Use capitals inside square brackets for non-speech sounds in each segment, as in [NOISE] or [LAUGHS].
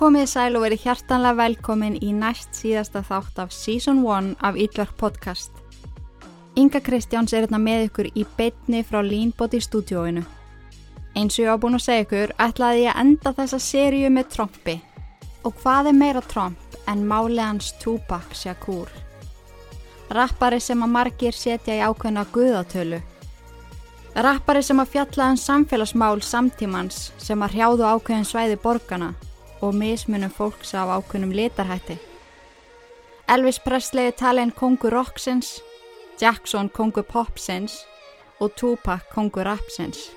Komið sæl og verið hjartanlega velkomin í næst síðasta þátt af Season 1 af Ídlark podcast. Inga Kristjáns er hérna með ykkur í beitni frá Leanbody stúdióinu. Eins og ég á búin að segja ykkur ætlaði ég að enda þessa sériu með trompi. Og hvað er meira tromp en málegansTupac Shakur? Rappari sem að margir setja í ákveðna guðatölu. Rappari sem að fjalla um samfélagsmál samtímans sem að hrjáðu ákveðin svæði borgana og mismunum fólks af ákveðnum litarhætti. Elvis Presley talin kongur rocksins, Jackson kongur popsins og Tupac kongur rapsins.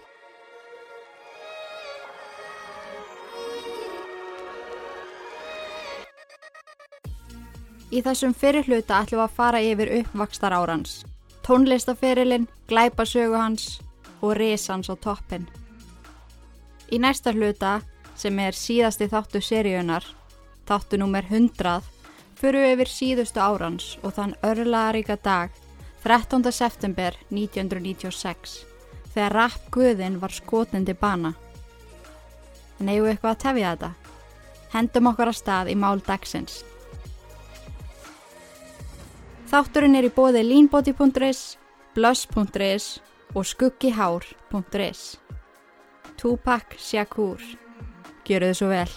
Í þessum fyrirhluta ætlum við að fara yfir uppvakstar árans, tónlistaferilinn, glæpasögu hans og risans á toppin. Í næsta hluta, sem er síðasti þáttu seríunar, þáttu nummer 100, fyrir yfir síðustu árans og þann örlaðaríka dag, 13. september 1996, þegar rapp Guðin var skotindi bana. En eigum við eitthvað að tefja þetta? Hendum okkur að stað í mál dagsins. Þátturinn er í bóði leanbody.is, blush.is og skuggihár.is. Tupac Shakur. Gjöru þið svo vel.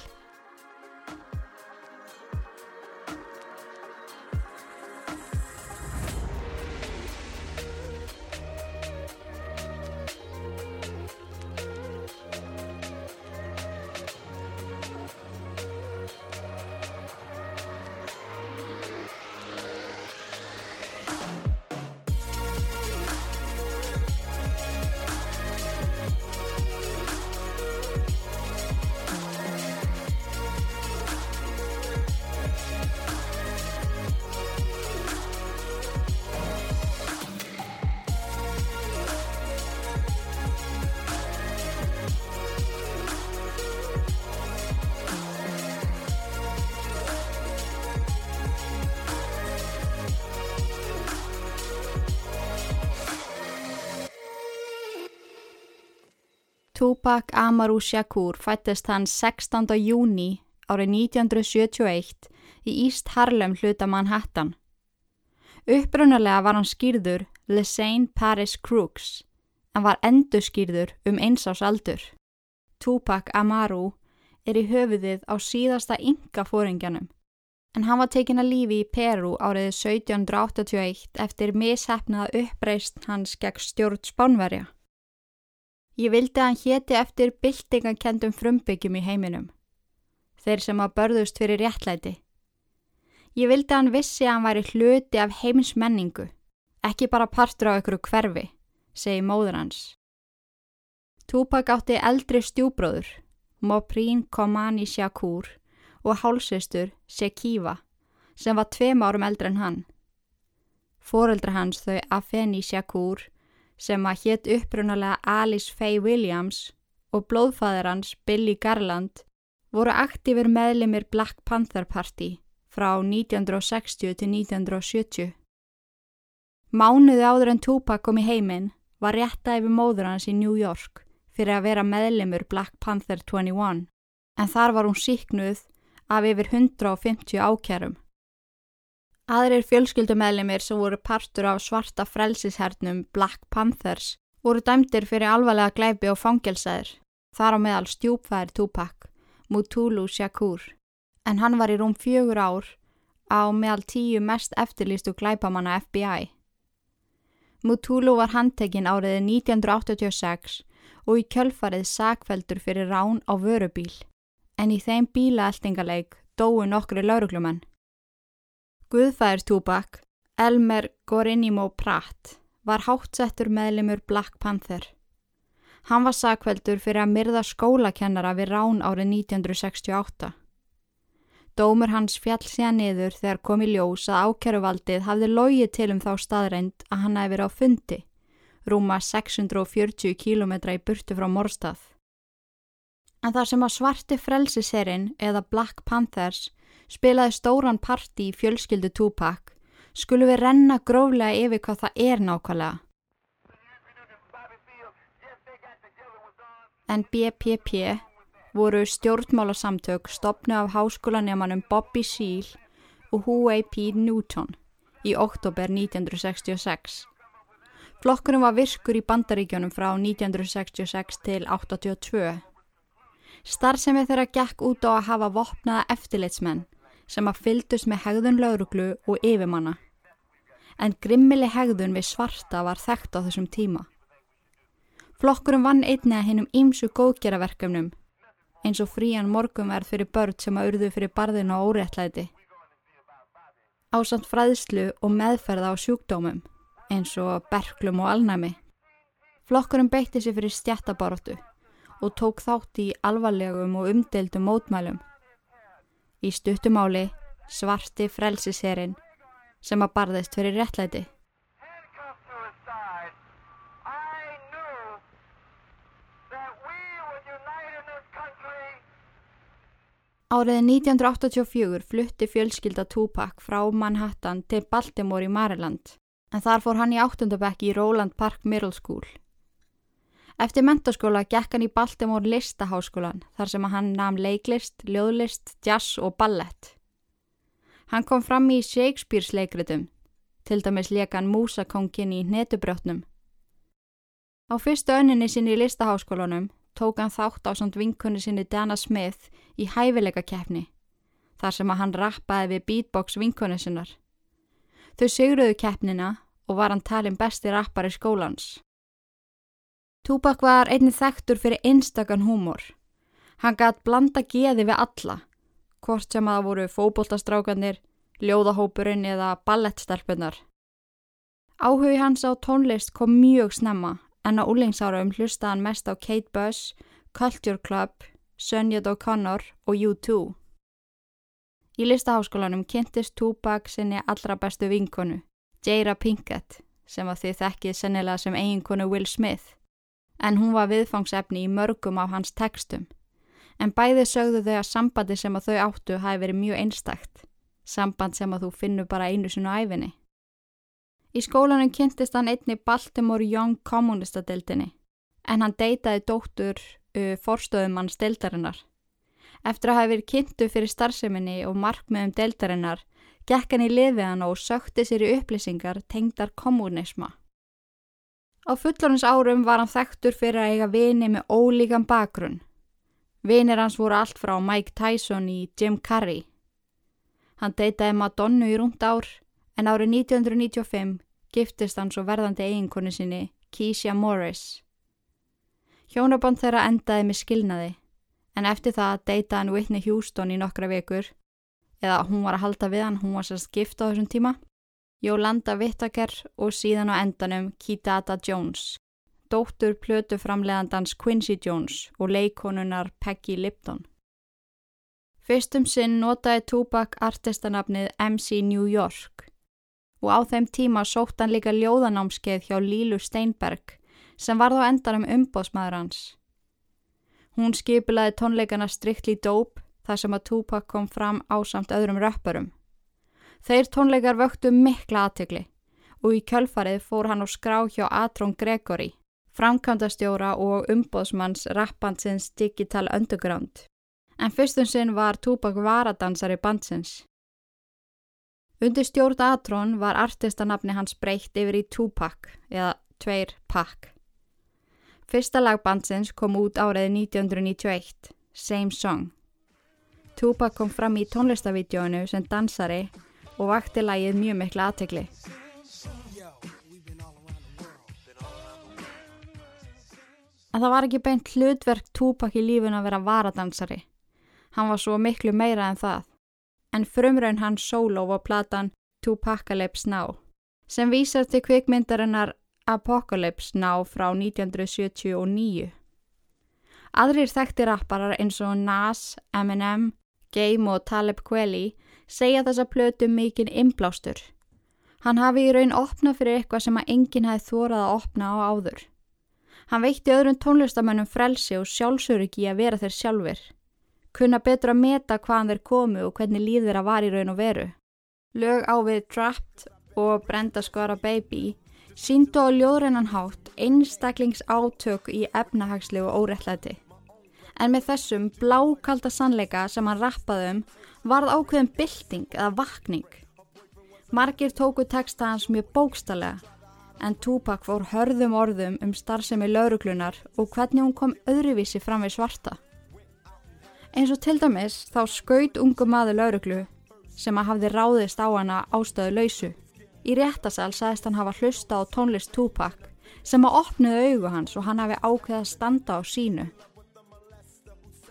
Tupac Amaru Shakur fættist hann 16. júni árið 1971 í East Harlem hluta Manhattan. Upprunalega var hann skýrður Lesane Paris Crooks en var endur skýrður um einsás aldur. Tupac Amaru er í höfuðið á síðasta ynga fóringjanum en hann var tekin að lífi í Peru árið 1781 eftir mishefnaða uppreist hans gegn stjórn Spánverja. Ég vildi að hann héti eftir byltingakendum frumbyggjum í heiminum. Þeir sem að börðust fyrir réttlæti. Ég vildi að hann vissi að hann væri hluti af heimsmenningu, ekki bara partur á ykkur hverfi, segi móður hans. Tupac átti eldri stjúbróður, Moprín Komani Shakur og hálsistur Shekiva, sem var tveim árum eldri en hann. Fóreldra hans þau Afeni Shakur sem að hétt upprunalega Alice Faye Williams og blóðfæðir hans Billy Garland voru aktífur meðlimir Black Panther Party frá 1960 til 1970. Mánuði áður en Tupac kom í heiminn var rétta yfir móður hans í New York fyrir að vera meðlimur Black Panther 21 en þar var hún síknuð af yfir 150 ákjærum. Aðrir fjölskyldumælimir sem voru partur af svarta frelsishernum Black Panthers voru dæmdir fyrir alvarlega glæpi og fangelsaðir, þar á meðal stjúpfæðir Tupac, Mutulu Shakur, en hann var í rúm fjögur ár á meðal tíu mest eftirlýstu glæpamanna FBI. Mutulu var handtekinn áriði 1986 og í kjölfarið sakveldur fyrir rán á vörubíl, en í þeim bílaeltingaleik dói nokkru lauruglumenn. Guðfæðir Tupac, Elmer Gorinimo Pratt, var hátsettur meðlimur Black Panther. Hann var sakveldur fyrir að myrða skólakennara við rán árið 1968. Dómur hans fjall síðan niður þegar kom í ljós að ákeruvaldið hafði logið til um þá staðreind að hann hefði verið á fundi, rúma 640 km í burtu frá morstað. En þar sem að svarti frelsiserinn eða Black Panthers spilaði stóran parti í fjölskyldu Tupac, skulum við renna gróflega yfir hvað það er nákvæmlega. En BPP voru stjórnmálasamtök stopnu af háskólanemanum Bobby Seale og Huey P. Newton í oktober 1966. Flokkurum var virkur í bandaríkjónum frá 1966 til 82. Starfsemi þeirra gekk út á að hafa vopnaða eftirlitsmenn sem að fyldust með hegðun lauruglu og yfirmanna. En grimmili hegðun við svarta var þekkt á þessum tíma. Flokkurum vann einni að hinnum ímsu góðgeraverkefnum eins og frían morgunverð fyrir börn sem að urðu fyrir barðinu og óréttlæti ásamt fræðslu og meðferða á sjúkdómum eins og berglum og alnæmi. Flokkurum beitti sér fyrir stjættabaróttu og tók þátt í alvarlegum og umdeildum mótmælum. Í stuttumáli svarti frelsiserinn sem að barðist fyrir réttlæti. Árið 1984 flutti fjölskylda Tupac frá Manhattan til Baltimore í Maryland en þar fór hann í áttundabekki í Roland Park Middle School. Eftir mentaskóla gekk hann í Baltimore listaháskólan þar sem hann namn leiklist, ljóðlist, jazz og ballett. Hann kom fram í Shakespeare's leikritum, til dæmis leka hann músakongin í netubrjótnum. Á fyrstu önninni sinni í listaháskólanum tók hann þátt á samt vinkunni sinni Dana Smith í hæfileika keppni, þar sem hann rappaði við beatbox vinkunni sinnar. Þau sigruðu keppnina og var hann talin besti rappari skólans. Tupac var einni þekktur fyrir einstakann húmor. Hann gætt blanda geði við alla, hvort sem að voru fóboltastrákanir, ljóðahópurinn eða ballettstelpunar. Áhugi hans á tónlist kom mjög snemma en á úlingsáraum hlusta hann mest á Kate Bush, Culture Club, Sönjad O'Connor og U2. Í listaháskólanum kynntist Tupac sinni allra bestu vinkonu, Jada Pinkett, sem að þið þekkið sennilega sem eiginkonu Will Smith, en hún var viðfangsefni í mörgum af hans textum. En bæði sögðu þau að sambandi sem að þau áttu hafi verið mjög einstakt, samband sem að þú finnur bara einu sinu æfinni. Í skólanum kynntist hann einni Baltimore Young kommunistadildinni en hann deytaði dóttur uh, forstöðumanns dildarinnar. Eftir að hafa verið kynntu fyrir starfseminni og markmiðum dildarinnar gekk hann í liðið hann og sökti sér í upplýsingar tengdar kommunisma. Á fullorins árum var hann þekktur fyrir að eiga vini með ólíkan bakgrunn. Vinir hans voru allt frá Mike Tyson í Jim Carrey. Hann deytaði Madonnu í rúmt ár en árið 1995 giftist hann svo verðandi eiginkonu sinni, Keisha Morris. Hjónaband þeirra endaði með skilnaði, en eftir það deyta hann Whitney Houston í nokkra vekur, eða hún var að halda við hann, hún var sérst gift á þessum tíma, Jólanda Whittaker og síðan á endanum Kitata Jones, dóttur plötu framleðandans Quincy Jones og leikonunar Peggy Lipton. Fyrstum sinn notaði Tupac artistanafnið MC New York og á þeim tíma sótt hann líka ljóðanámskeið hjá Lílu Steinberg sem var þá endar um umbóðsmaður hans. Hún skipilaði tónleikana Strictly Dope þar sem að Tupac kom fram á samt öðrum röpparum. Þeir tónleikar vöktu mikla aðtökli og í kjölfarið fór hann á skrá hjá Atrón Gregory, framkvæmdastjóra og umbóðsmanns rappansins Digital Underground. En fyrstum sinn var Tupac varadansari bandsins. Undir stjórn Atrón var artistanafni hans breytt yfir í Tupac eða Tveir Pac. Fyrsta lagbandsins kom út árið 1991, Same Song. Tupac kom fram í tónlistavídjónu sem dansari og vakti lagið mjög mikla aðtegli. En það var ekki beint hlutverk Tupac í lífun að vera varadansari. Hann var svo miklu meira en það en frumraun hans solo var platan Tupacalypse Now sem vísar til kvikmyndarinnar Apocalypse Now frá 1979. Aðrir þekkti rapparar eins og Nas, Eminem, Game og Talib Kweli segja þessa plötu mikinn inblástur. Hann hafi í raun opnað fyrir eitthvað sem að enginn hefði þórað að opna á áður. Hann veitti öðrum tónlistamönnum frelsi og sjálfsöryggi að vera þeir sjálfur kunna betur að meta hvaðan þeir komu og hvernig líð þeirra var í raun og veru. Lög á við Trapped og Brenda Skara Baby síndu á ljóðrennan hátt einstaklingsátök í efnahagslegu órettlæti. En með þessum blákalda sannleika sem hann rappaði um varð ákveðin bylting eða vakning. Margir tóku texta hans mjög bókstallega en Tupac fór hörðum orðum um starfsemi lauruglunar og hvernig hún kom öðruvísi fram við svarta. Eins og til dæmis þá skaut ungu maður lauruglu sem að hafði ráðist á hana ástöðu lausu. Í réttasal sagðist hann hafa hlusta á tónlist Tupac sem að opniði augu hans og hann hafi ákveða standa á sínu.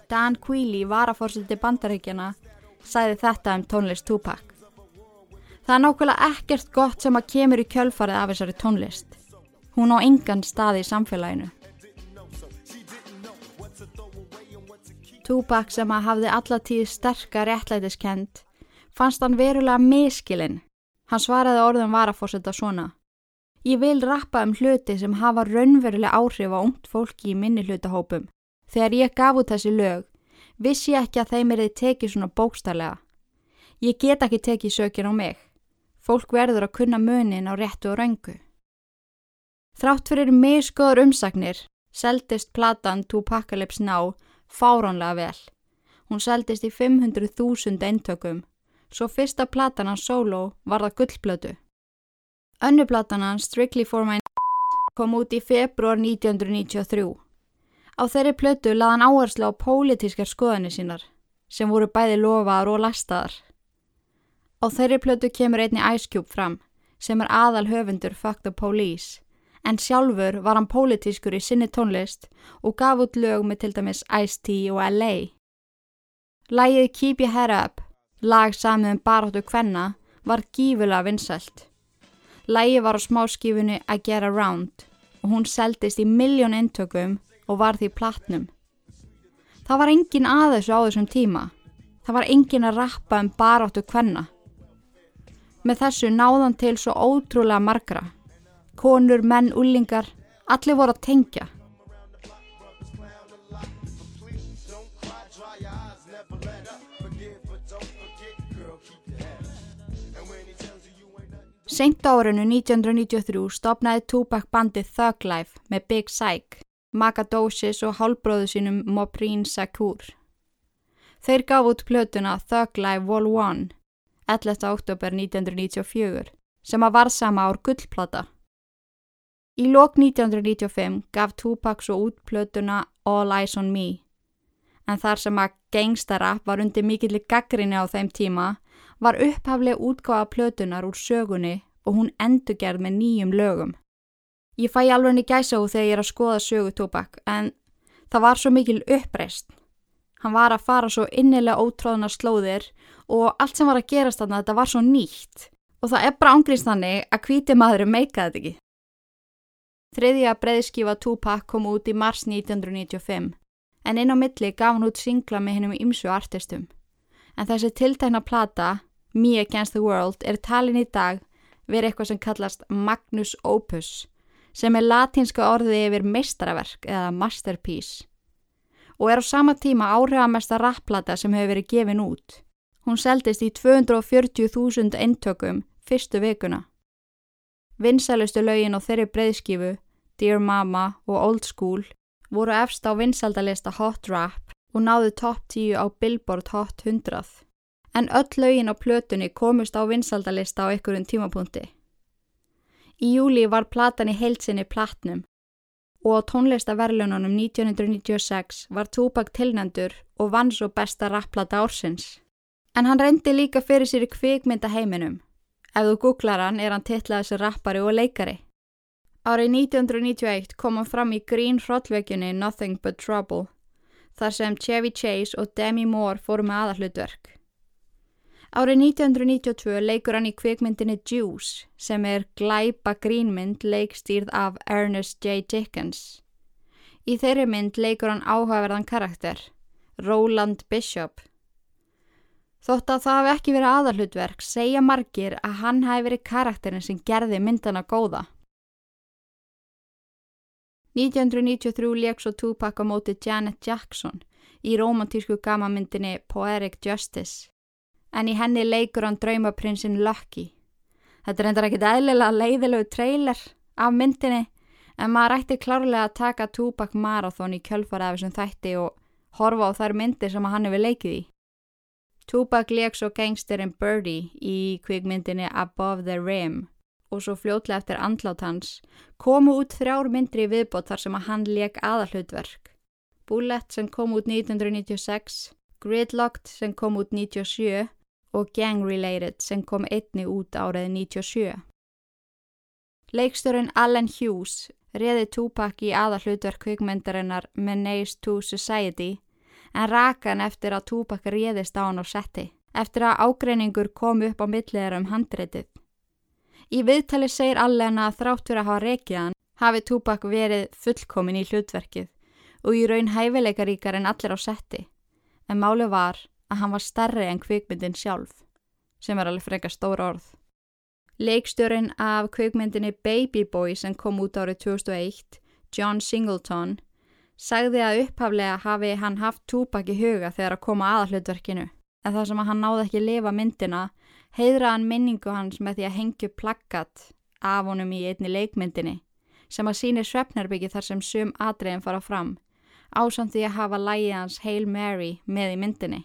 Dan Quealy, varaforsiti bandaríkjana, sagði þetta um tónlist Tupac. Það er nákvæmlega ekkert gott sem að kemur í kjölfarið af þessari tónlist. Hún á engan staði í samfélaginu. Tupac sem að hafði allatíð sterkar réttlætiskend fannst hann verulega miskilinn. Hann svaraði orðum varafórsetta svona. Ég vil rappa um hluti sem hafa raunverulega áhrif á ungt fólki í minni hlutahópum. Þegar ég gaf út þessi lög, vissi ég ekki að þeim er þið tekið svona bókstælega. Ég get ekki tekið sökir á mig. Fólk verður að kunna munin á réttu og röngu. Þrátt fyrir miskoður umsagnir seldist platan Tupacalypse Now fáránlega vel. Hún seldist í 500.000 eintökum, svo fyrsta platan hans solo var það gullblötu. Önnu platan hans Strictly for my kom út í februar 1993. Á þeirri plötu laðan áherslu á pólitískar skoðanir sínar, sem voru bæði lofaðar og lastaðar. Á þeirri plötu kemur einni Ice Cube fram, sem er aðal höfundur Fuck the Police, en sjálfur var hann pólitískur í sinni tónlist og gaf út lög með til dæmis Ice-T og L.A. Lægið Keep Your Head Up, lag samið um baróttu kvenna, var gífulega vinsælt. Lægið var á smáskífunni I Get Around og hún seldist í miljón eintökum og var því platnum. Það var engin aðeins á þessum tíma. Það var engin að rappa um baróttu kvenna. Með þessu náðan til svo ótrúlega margra. Konur, menn, ullingar, allir voru að tengja. Seint árinu 1993 stopnaði Tupac bandið Thug Life með Big Psych, Magadósis og hálbróðu sínum Moprin Shakur. Þeir gaf út plötuna Thug Life Vol 1, 11. oktober 1994, sem að var sama ár gullplata. Í lok 1995 gaf Tupac svo út plötuna All Eyes on Me, en þar sem að gangstara var undir mikillig gaggrinni á þeim tíma, var upphaflega útgáða plötunar úr sögunni og hún endurgerð með nýjum lögum. Ég fæ alveg henni gæsa úr þegar ég er að skoða sögu Tupac en það var svo mikil uppreist. Hann var að fara svo innilega ótráðuna slóðir og allt sem var að gerast þarna þetta var svo nýtt og það er bara ángríðst þannig að hvíti maðurum meikaði þetta ekki. Þriðja breyðskífa Tupac kom út í mars 1995 en inn á milli gaf hann út singla með hennum ímsu artistum. En þessi tiltækna plata, Me Against the World, er talin í dag verið eitthvað sem kallast Magnus Opus sem er latinska orðið yfir meistaraverk eða masterpiece og er á sama tíma áhrifamesta rapplata sem hefur verið gefin út. Hún seldist í 240.000 eintökum fyrstu vikuna. Vinsælustu lögin og þeirri breyðskifu, Dear Mama og Old School voru efst á vinsældalista Hot Rap og náðu top 10 á Billboard Hot 100 en öll lögin á plötunni komust á vinsaldalista á einhverjum tímapunkti. Í júli var platan í heilsinni platnum og á tónlistaverlununum 1996 var Tupac tilnendur og vann svo besta rapplata ársins. En hann reyndi líka fyrir sér í kvikmynda heiminum. Ef þú googlar hann er hann titlaði sér rappari og leikari. Árið 1991 kom hann fram í grín hrollvekjunni Nothing But Trouble þar sem Chevy Chase og Demi Moore fóru með aðallutverk. Árið 1992 leikur hann í kvikmyndinni Juice sem er glæpa grínmynd leikstýrð af Ernest J. Dickens. Í þeirri mynd leikur hann áhugaverðan karakter, Roland Bishop. Þótt að það hafi ekki verið aðalhutverk segja margir að hann hafi verið karakterin sem gerði myndana góða. 1993 leik svo Tupac á móti Janet Jackson í romantísku gamamyndinni Poetic Justice en í henni leikur hann draumaprinsinn Lucky. Þetta er endur ekkit eðlilega leiðilegu trailer af myndinni en maður ætti klárlega að taka Tupac Marathon í kjölfara af þessum þætti og horfa á þær myndir sem hann hefur leikið í. Tupac leik svo gangsterinn Birdie í kvikmyndinni Above the Rim og svo fljótlega eftir andlát hans komu út þrjár myndri viðbót þar sem að hann leik aðalhutverk. Bullet sem kom út 1996, Gridlocked sem kom út 1997 og Gang Related sem kom einni út árið 1997. Leikstörun Allen Hughes reði Tupac í aðalhutverk kvikmyndarinnar Menace to Society en raka hann eftir að Tupac reðist á hann á setti, eftir að ágreiningur kom upp á milliðar um handreitið. Í viðtali segir Allen að þráttur að hafa rekið hann hafi Tupac verið fullkomin í hlutverkið og í raun hæfileikaríkar en allir á setti, en máli var að hann var starri en kvikmyndin sjálf, sem er alveg freka stóra orð. Leikstjórin af kvikmyndinni Baby Boy sem kom út árið 2001, John Singleton, sagði að upphaflega hafi hann haft túpak í huga þegar að koma aðallutverkinu en það sem að hann náði ekki lifa myndina heiðra hann minningu hans með því að hengju plakkat af honum í einni leikmyndinni sem að síni Svefnarbyggi þar sem sum atriðin fara fram ásamt því að hafa lægið hans Hail Mary með í myndinni.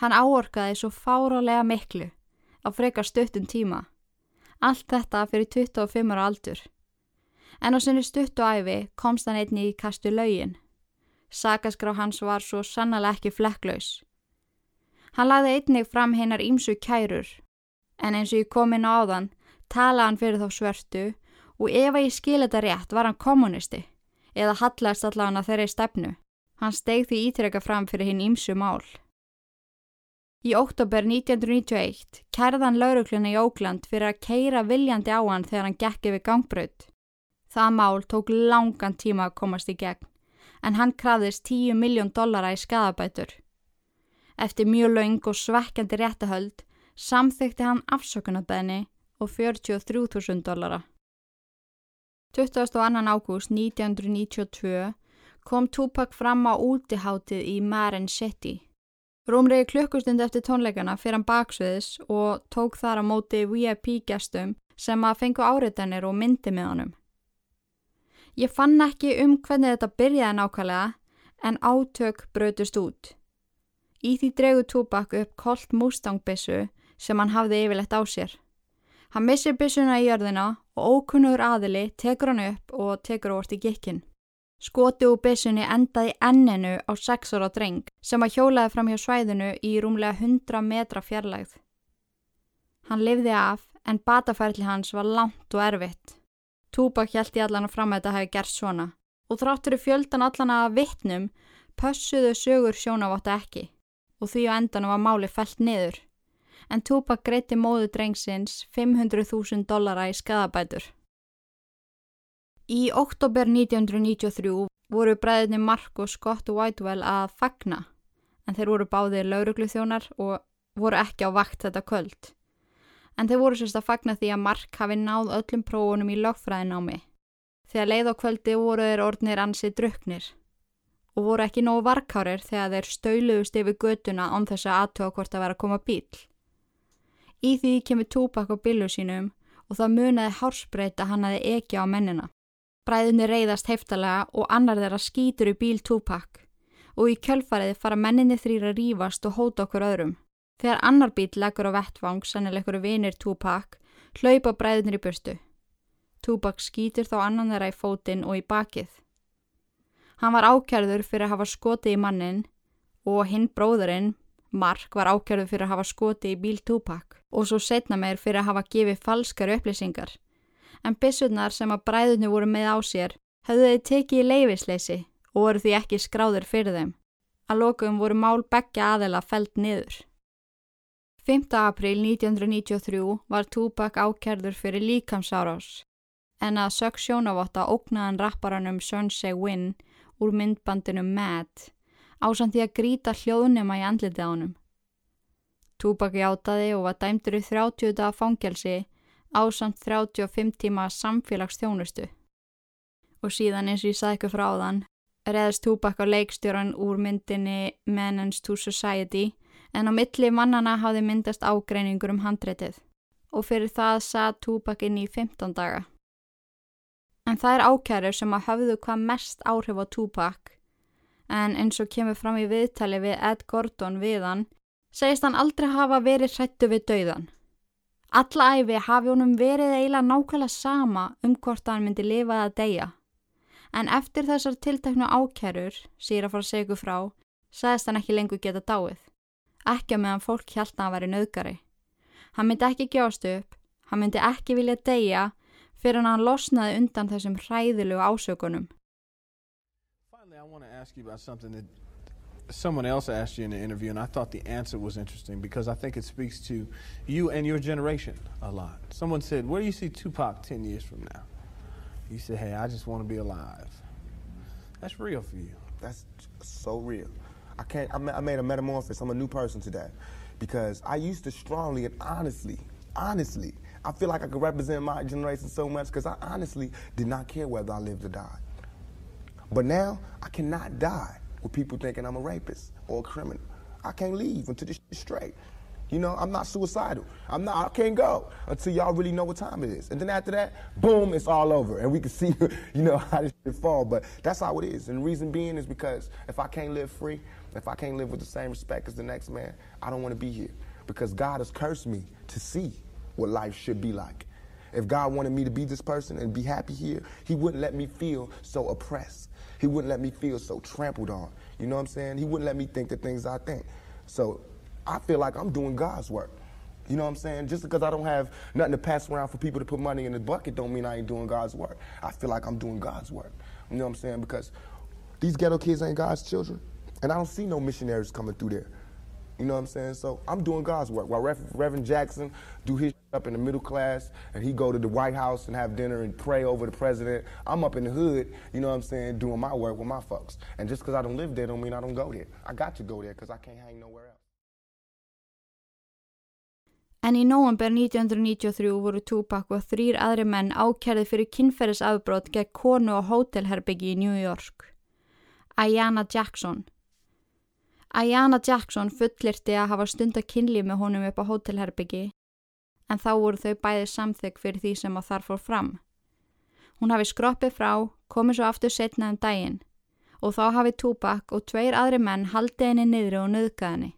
Hann áorkaði svo fárálega miklu á frekar stuttum tíma. Allt þetta fyrir 25 ára aldur en á sinni stuttu æfi komst hann einni í kastu laugin. Sakaskrá hans var svo sannlega ekki flekklaus. Hann lagði einnig fram hinnar ímsu kærur, en eins og ég kom inn á þann talaði hann fyrir þá svörtu og ef að ég skil þetta rétt var hann kommunisti eða hallast allavega þeirri stefnu. Hann steg því ítreka fram fyrir hinn ímsu mál. Í óttober 1991 kærðan laurugluna í Ógland fyrir að keira viljandi á hann þegar hann gekk yfir gangbröð. Það mál tók langan tíma að komast í gegn en hann krafðist 10 miljón dollara í skadabætur. Eftir mjög laung og svekkjandi réttahöld samþykti hann afsökunarbeðni og 43.000 dollara. 22. ágúst 1992 kom Tupac fram á útiháttið í Marin City. Rúmriði klukkustund eftir tónleikana fyrir hann baksviðis og tók þar á móti VIP gestum sem að fengu áriðanir og myndi með honum. Ég fann ekki um hvernig þetta byrjaði nákvæmlega en átök brötust út. Í því dregu Tupac upp kolt Mustang-bissu sem hann hafði yfirlegt á sér. Hann missir bissuna í jörðina og ókunnugur aðili tekur hann upp og tekur orðt í gikkin. Skoti úr bissunni endaði enninu á sex ára dreng sem að hjólaði fram hjá svæðinu í rúmlega 100 metra fjarlægð. Hann lifði af en batafærli hans var langt og erfitt. Túbak hjælti allan að fram að þetta hafi gert svona og þráttur í fjöldan allan að vittnum pössuðu sögur sjónavotta ekki og því á endanum var máli fælt niður en Túbak greiti móðu drengsins 500.000 dollara í skadabætur. Í oktober 1993 voru bræðinni Mark og Scott Whitewell að fagna en þeir voru báðir lauruglu þjónar og voru ekki á vakt þetta kvöld en þeir voru sérst að fagna því að Mark hafi náð öllum prófunum í lögfræðinámi. Þegar leið á kvöldi voru þeir orðnir ansið druknir og voru ekki nógu varkárir þegar þeir stöyluðust yfir göduna án þess að aðtöða hvort að vera að koma bíl. Í því kemur túbak á billu sínum og það munaði hársbreyta hann aði ekki á mennina. Bræðinni reyðast heftalega og annar þeirra skýtur í bíl túpak og í kjölfarið fara menninni þrýra rýfast og hóta okkur öðrum. Þegar annar bíl leggur á vettvang, sannilegur vinir Tupac, hlaupa bræðinir í burstu. Tupac skýtur þá annan þeirra í fótinn og í bakið. Hann var ákjærður fyrir að hafa skoti í mannin og hinn bróðurinn, Mark, var ákjærður fyrir að hafa skoti í bíl Tupac og svo setna meir fyrir að hafa gefið falskar upplýsingar. En bissurnar sem að bræðinu voru með á sér höfðu þið tekið í leifisleysi og voru því ekki skráður fyrir þeim. Að lokum voru mál begja aðela felt niður. 5. april 1993 var Tupac ákerður fyrir líkamsárás en að sög sjónavotta ógnaðan rapparanum Sunshine Win úr myndbandinu Mad ásand því að gríta hljóðnema í andlitið á honum. Tupac játaði og var dæmdur í 30 daga fangelsi ásand 35 tíma samfélagsþjónustu. Og síðan eins og ég sagði ykkur frá þann reðist Tupac á leikstjóran úr myndinni Menace to Society en á milli mannana hafði myndast ágreiningur um handreitið og fyrir það sað Tupac inn í 15 daga. En það er ákjærur sem að hafðu hvað mest áhrif á Tupac en eins og kemur fram í viðtali við Ed Gordon við hann, segist hann aldrei hafa verið hrættu við dauðan. Alla æfi hafi honum verið eiginlega nákvæmlega sama um hvort hann myndi lifa eða deyja. En eftir þessar tilteknu ákærur, sér að fara að segja ykkur frá, sagðist hann ekki lengur geta dáið. Ekki meðan fólk held að hann væri nöðgari. Hann myndi ekki gjást upp, hann myndi ekki vilja deyja fyrir hann losnaði undan þessum hræðilegu ásökunum. Finally, someone else asked you in the interview, and I thought the answer was interesting because I think it speaks to you and your generation a lot. Someone said, Where do you see Tupac 10 years from now? You said, Hey, I just want to be alive. That's real for you. That's so real. I can't. I, made a metamorphosis. I'm a new person today, because I used to strongly and honestly, honestly, I feel like I could represent my generation so much because I honestly did not care whether I lived or died. But now I cannot die with people thinking I'm a rapist or a criminal. I can't leave until this is straight. You know, I'm not suicidal. I'm not. I can't go until y'all really know what time it is. And then after that, boom, it's all over, and we can [LAUGHS] see, you know, how this shit fall. But that's how it is. And the reason being is because if I can't live free, if I can't live with the same respect as the next man, I don't want to be here because God has cursed me to see what life should be like. If God wanted me to be this person and be happy here, He wouldn't let me feel so oppressed. He wouldn't let me feel so trampled on. You know what I'm saying? He wouldn't let me think the things I think. So I feel like I'm doing God's work. You know what I'm saying? Just because I don't have nothing to pass around for people to put money in the bucket don't mean I ain't doing God's work. I feel like I'm doing God's work. You know what I'm saying? Because these ghetto kids ain't God's children. And I don't see no missionaries coming through there. You know what I'm saying? So I'm doing God's work. While Rev- Reverend Jackson do his up in the middle class and he go to the White House and have dinner and pray over the president, I'm up in the hood, you know what I'm saying, doing my work with my folks. And just because I don't live there don't mean I don't go there. I got to go there because I can't hang nowhere else. En í nóvember 1993 voru Tupac og þrýr aðri menn ákjærið fyrir kynferðisafbrót gegn konu og hótelherbyggi í New York. Ayanna Jackson. Ayanna Jackson fullirti að hafa stund að kynlíf með honum upp á hótelherbyggi en þá voru þau bæði samþygg fyrir því sem að þar fór fram. Hún hafi skroppið frá, komið svo aftur setna um daginn og þá hafi Tupac og tveir aðri menn haldið henni niðri og nöðgað henni.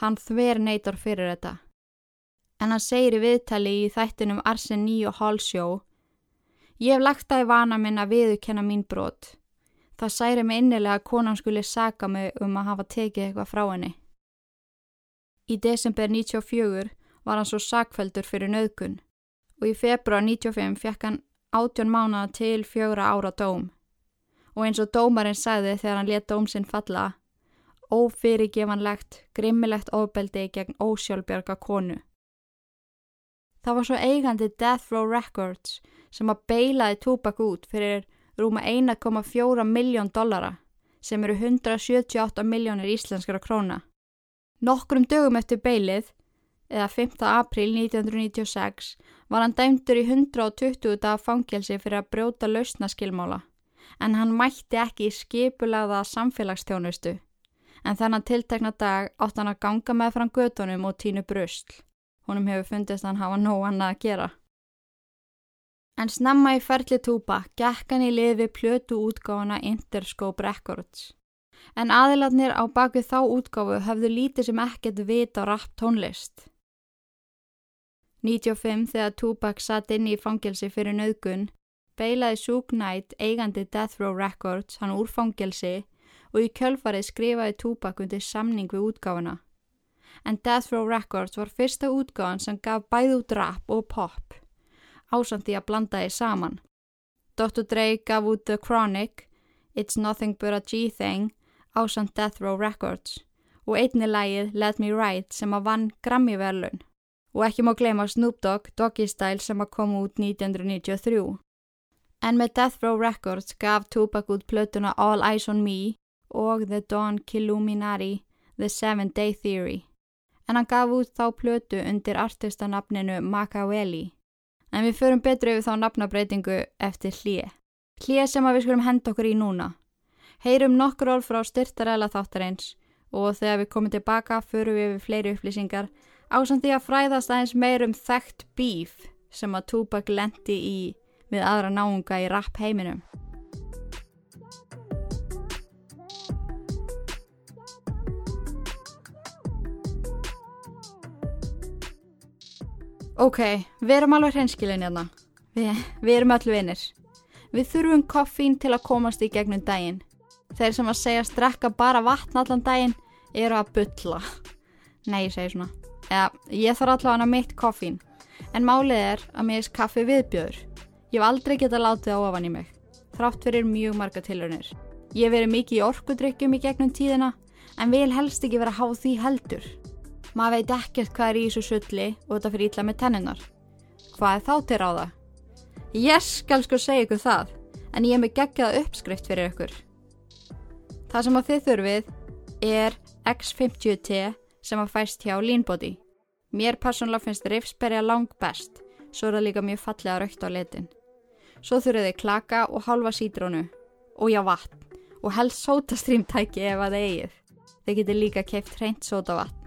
Hann þver neytar fyrir þetta. En hann segir í viðtali í þættinum Arsen 9 og Hall Show Ég hef lagt það í vana minn að viðurkenna mín brot. Það særi mig innilega að konan skuli saka mig um að hafa tekið eitthvað frá henni. Í desember 94 var hann svo sakveldur fyrir nöðgun og í februar 95 fekk hann 18 mánuða til fjögra ára dóm. Og eins og dómarinn sagði þegar hann let dóm sinn falla, ófyrirgefanlegt, grimmilegt ofbeldi gegn ósjálfbjörga konu. Það var svo eigandi Death Row Records sem að beilaði Tupac út fyrir rúma 1,4 miljón dollara sem eru 178 miljónir íslenskara króna. Nokkrum dögum eftir beilið, eða 5. april 1996, var hann dæmdur í 120 daga fangelsi fyrir að brjóta lausnaskilmála, en hann mætti ekki í skipulagða samfélagstjónustu, en þennan tiltekna dag átt hann að ganga með fram gödunum og tínu brusl. Honum hefur fundist hann hafa nóg annað að gera. En snemma í ferli túpa gekk hann í lið við plötu útgáfana Interscope Records. En aðiladnir á bakvið þá útgáfu höfðu lítið sem ekkert vit á rapp tónlist. 95 þegar Tupac satt inn í fangelsi fyrir nöðgun, beilaði Suge Knight eigandi Death Row Records hann úr fangelsi og í kjölfarið skrifaði Tupac undir samning við útgáfuna. En Death Row Records var fyrsta útgáfan sem gaf bæð út rap og pop, ásamt því að blanda því saman. Dr. Dre gaf út The Chronic, It's Nothing But a G-Thing, ásamt Death Row Records og einni lægið Let Me Ride sem að vann Grammy-verlun og ekki má gleyma Snoop Dogg Doggy Style sem að koma út 1993. En með Death Row Records gaf Tupac út plötuna All Eyes on Me og The Dawn Killuminati The Seven Day Theory. En hann gaf út þá plötu undir artistanafninu Makaweli. En við förum betur yfir þá nafnabreitingu eftir hlýje. Hlýje sem við skulum henda okkur í núna. Heyrum nokkur orð frá styrtaræla þáttarins og þegar við komum tilbaka förum við við fleiri upplýsingar ásandi að fræðast aðeins meirum þekkt bíf sem að Tupac lendi í við aðra náunga í rapp heiminum. Ok, við erum alveg hreinskilin hérna. Við, við erum öll vinnir. Við þurfum koffín til að komast í gegnum daginn. Þeir sem að segja strekka bara vatn allan daginn eru að bylla. Nei, ég segi svona. Eða, ég þarf allavega mitt koffín. En málið er að mér er kaffi viðbjöður. Ég hef aldrei getað látið á ofan í mig. Þrátt fyrir mjög marga tilraunir. Ég verið mikið í orkudrykkjum í gegnum tíðina en vil helst ekki vera háð því heldur. Maður veit ekkert hvað er í þessu sulli og þetta fyrir ítla með tennunar. Hvað er þá til ráða? Ég skal sko segja ykkur það, en ég hef mig geggjað uppskrift fyrir ykkur. Það sem að þið þurfið er X50T sem að fæst hjá Leanbody. Mér persónulega finnst rifsberja lang best, svo er það líka mjög fallega raukt á letin. Svo þurfið þið klaka og halva sítrónu og já vatn og helst sótastrýmtæki ef að það eigið. Þið getur líka keift hreint sótavatn.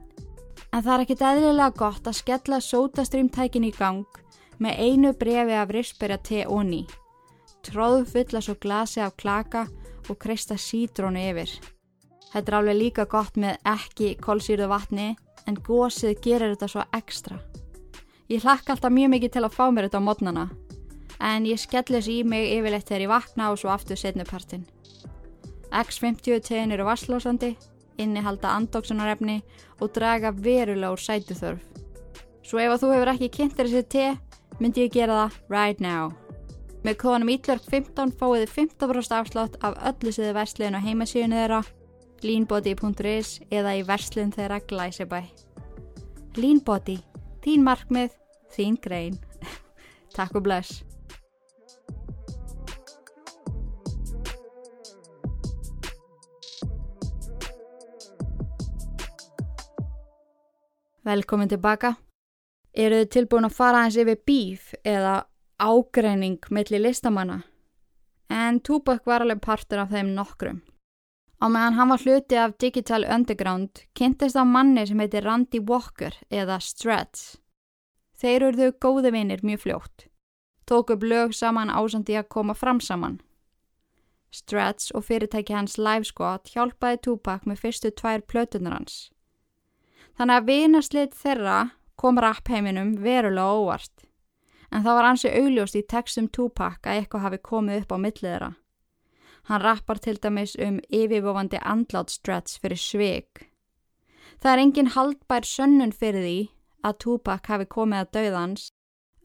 En það er ekkit eðlilega gott að skella sótastrýmtækin í gang með einu brefi af risperja te og ný. Tróðu fulla svo glasi af klaka og kreista sítrónu yfir. Þetta er alveg líka gott með ekki kólsýrðu vatni en gósið gerir þetta svo ekstra. Ég hlakka alltaf mjög mikið til að fá mér þetta á modnana en ég skelli þessi í mig yfirleitt þegar ég vakna og svo aftur setnupartin. X50 tegin eru vasslósandi, innihalda andóksunarefni og draga verulega úr sætuþörf. Svo ef þú hefur ekki kynnt þessi te, myndi ég gera það right now. Með kóðanum ítlörk15 fáið þið 15% afslátt af öllu siði versliðin á heimasíðinu þeirra, leanbody.is eða í verslun þeirra glæsibæ. Leanbody, þín markmið, þín grein. [LAUGHS] Takk og bless. Velkomin tilbaka. Eru þið tilbúin að fara eins yfir bíf eða ágreining millir listamanna? En Tupac var alveg partur af þeim nokkrum. Á meðan hann var hluti af Digital Underground kynntist á manni sem heitir Randy Walker eða Strats. Þeir eruðu góði vinir mjög fljótt. Tók upp lög saman ásandi að koma fram saman. Strats og fyrirtæki hans Live Squad hjálpaði Tupac með fyrstu tvær plötunar hans. Þannig að vinaslit þeirra kom rappheiminum verulega óvart. En það var ansi augljóst í textum Tupac að eitthvað hafi komið upp á millið þeirra. Hann rappar til dæmis um yfirvofandi andlátstrats fyrir sveig. Það er engin haldbær sönnun fyrir því að Tupac hafi komið að dauðans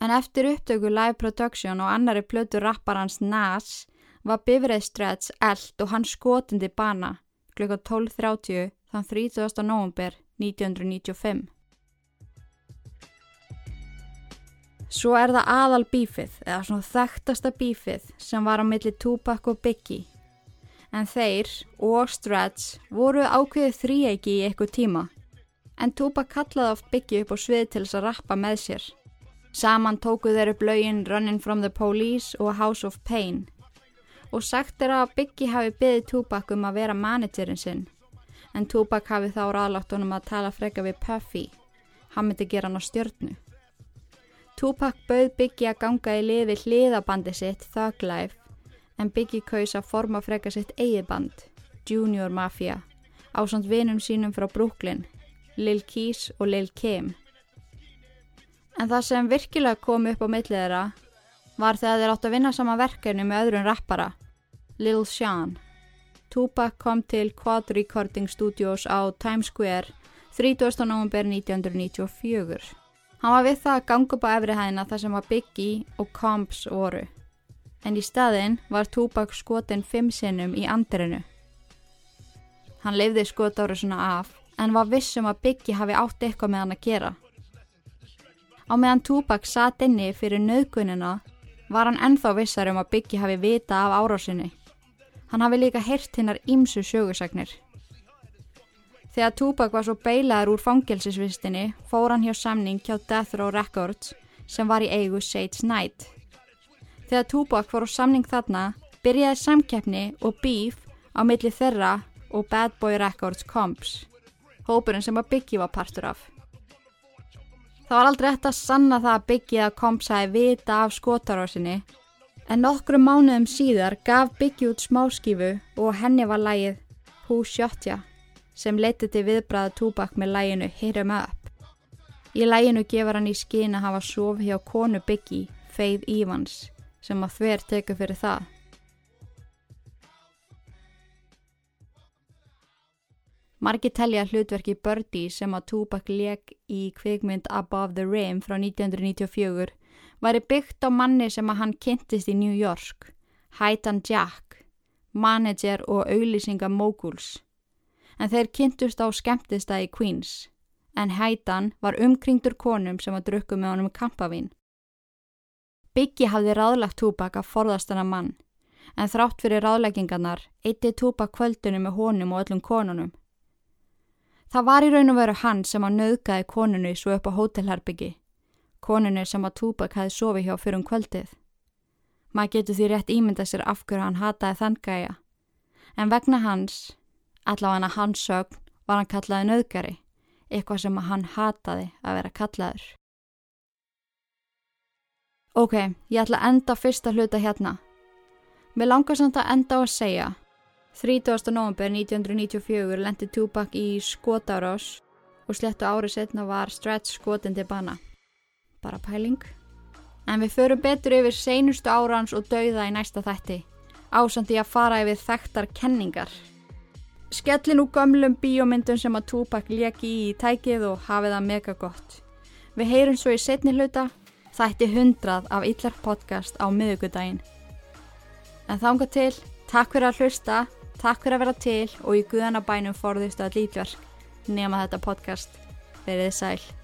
en eftir upptöku live production og annari plötu rapparans Nas var bifræðstrats eld og hann skotindi bana klukka 12.30 þann 30. november 1995. Svo er það aðal bífið, eða svona þekktasta bífið sem var á milli Tupac og Biggie. En þeir og Strats voru ákveðið þrýegi í eitthvað tíma. En Tupac kallaði oft Biggie upp á svið til þess að rappa með sér. Saman tókuð þeir upp laugin Running from the Police og House of Pain. Og sagt er að Biggie hafi byggðið Tupac um að vera managerinn sinn en Tupac hafi þá ráðlagt honum að tala freka við Puffy. Hann myndi gera hann á stjörnu. Tupac bauð Biggie að ganga í liði hliðabandi sitt Thug Life en Biggie kaus að forma freka sitt eigið band, Junior Mafia, á samt vinum sínum frá Brooklyn, Lil Keys og Lil Kim. En það sem virkilega kom upp á millið þeirra var þegar þeir átt að vinna sama verkefni með öðrun rappara, Lil Sean. Tupac kom til Quad Recording Studios á Times Square 30. november 1994. Hann var við það að ganga upp á efrihæðina þar sem var Biggie og Combs voru. En í staðin var Tupac skotin fimm sinnum í andirinu. Hann leifði skotáru svona af en var vissum að Biggie hafi átt eitthvað með hann að gera. Á meðan Tupac satt inni fyrir nöðgunina var hann enþá vissar um að Biggie hafi vita af árásinni. Hann hafi líka heyrt hinnar ímsu sögursagnir. Þegar Tupac var svo beilaður úr fangelsisvistinni fór hann hjá samning hjá Death Row Records sem var í eigu Sage Knight. Þegar Tupac fór á samning þarna byrjaði samkeppni og beef á milli þeirra og Bad Boy Records Comps, hópurinn sem að Biggie var partur af. Það var aldrei eftir að sanna það að Biggie eða Comps hafi vita af skotarásinni En nokkru mánuðum síðar gaf Biggie út smáskífu og henni var lægið Who Shot Ya sem leti til viðbræða túbak með læginu Hit 'em Up. Í læginu gefur hann í skina að hafa sofi hjá konu Biggie, Faith Evans, sem að þver teku fyrir það. Margi telja hlutverki Birdie sem að Tupac leik í kvikmynd Above the Rim frá 1994 væri byggt á manni sem að hann kynntist í New York, Hætan Jack, manager og auglýsinga Moguls. En þeir kynntust á skemmtistæði Queens, en Hætan var umkringdur konum sem að drukku með honum kampavín. Biggie hafði ráðlagt Tupac að forðast hennar mann, en þrátt fyrir ráðleggingarnar eitti Tupac kvöldunum með honum og öllum konunum. Það var í raun og veru hann sem að nöðgæði konunu svo upp á hótelherbyggi, konunu sem að Tupac hefði sofið hjá fyrir um kvöldið. Maður getur því rétt ímynda sér af hverju hann hataði þann gæja, en vegna hans, allavega hans sögn, var hann kallaði nöðgæri, eitthvað sem að hann hataði að vera kallaður. Ok, ég ætla að enda fyrsta hluta hérna. Mér langar samt að enda á að segja 30. november 1994 lendi Tupac í skotárás og slettu árið setna var Stretch skotin til bana. Bara pæling. En við förum betur yfir seinustu árans og dauða í næsta þætti, ásandi að fara yfir þekktar kenningar. Skellin úr gömlum bíómyndum sem að Tupac leki í tækið og hafið það mega gott. Við heyrum svo í setni hluta, þætti hundrað af Yllar podcast á miðugudaginn. En þánga til, takk fyrir að hlusta Takk fyrir að vera til og í guðanabænum forðist að lítverk nema þetta podcast. Verið sæl.